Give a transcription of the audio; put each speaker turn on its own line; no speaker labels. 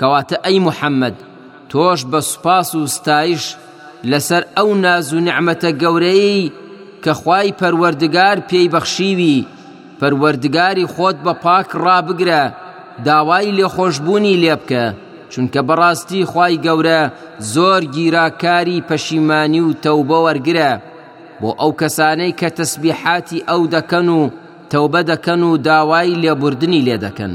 کەواتە ئەی محەممەد تۆش بە سوپاس و ستایش لەسەر ئەو ناز و نعمەتە گەورەی کە خوای پەروەردگار پێی بەخشیوی پەروەردگاری خۆت بە پاک ڕابگرە داوای لێخۆشببوونی لێ بکە چونکە بەڕاستی خوای گەورە زۆر گیراکاری پەشیمانی و تەوبە وەرگرە بۆ ئەو کەسانەی کە تەسبیحاتی ئەو دەکەن و تەوبە دەکەن و داوای لێبوردنی لێ دەکەن.